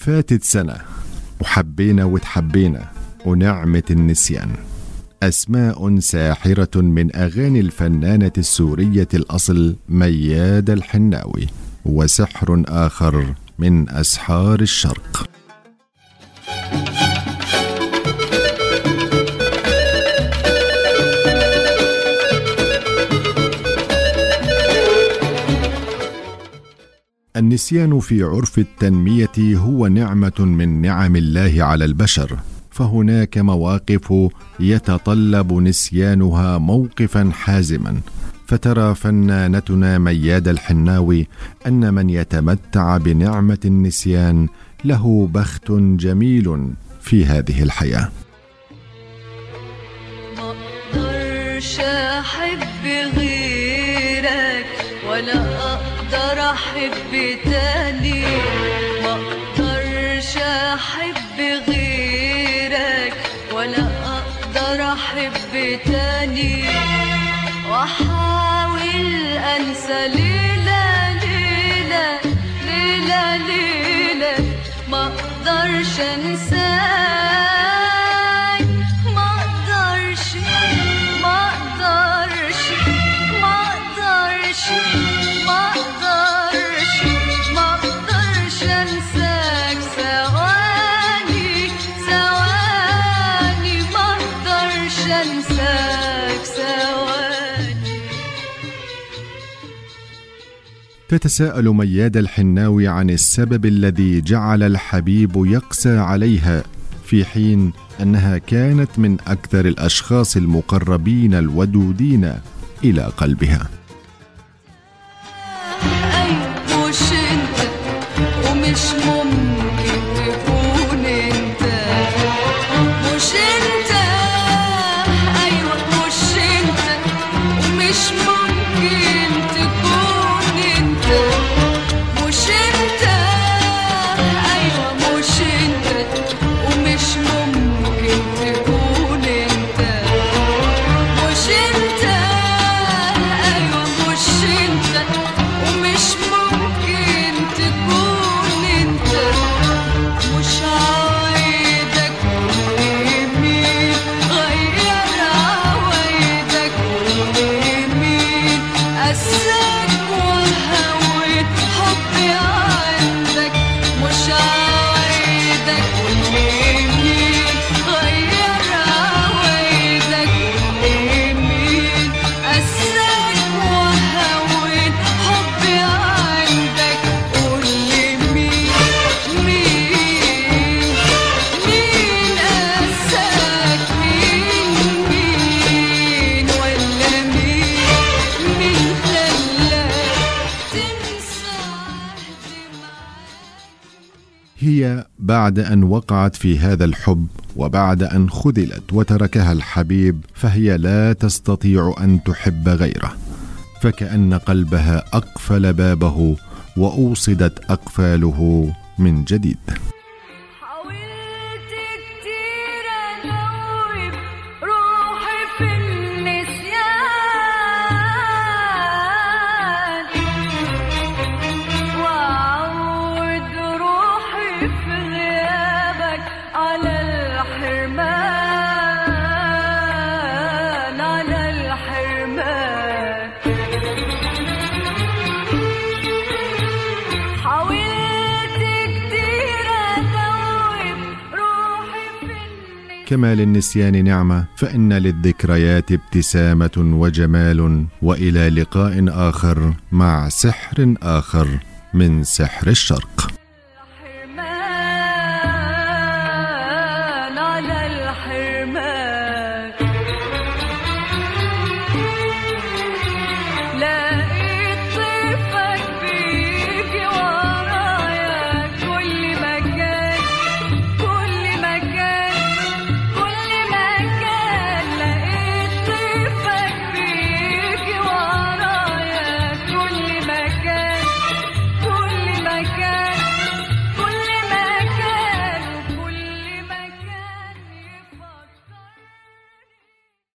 فاتت سنة. وحبينا وتحبينا. ونعمة النسيان. أسماء ساحرة من أغاني الفنانة السورية الأصل مياد الحناوي. وسحر آخر من أسحار الشرق. النسيان في عرف التنمية هو نعمة من نعم الله على البشر فهناك مواقف يتطلب نسيانها موقفا حازما. فترى فنانتنا مياد الحناوي أن من يتمتع بنعمة النسيان له بخت جميل في هذه الحياة. ما احب غيرك ولا أقدر أحب تاني ما أقدرش أحب غيرك ولا أقدر أحب تاني وأحاول أنسى ليلة ليلة ليلة ليلة ما أقدرش أنساك ما أقدرش أنساك ثواني تتساءل مياد الحناوي عن السبب الذي جعل الحبيب يقسى عليها في حين أنها كانت من أكثر الأشخاص المقربين الودودين إلى قلبها. أيوة ومش ممكن قساك وهوت حبي هي بعد أن وقعت في هذا الحب وبعد أن خذلت وتركها الحبيب فهي لا تستطيع أن تحب غيره. فكأن قلبها أقفل بابه وأوصدت أقفاله من جديد. كما للنسيان نعمة فإن للذكريات ابتسامة وجمال وإلى لقاء آخر مع سحر آخر من سحر الشرق.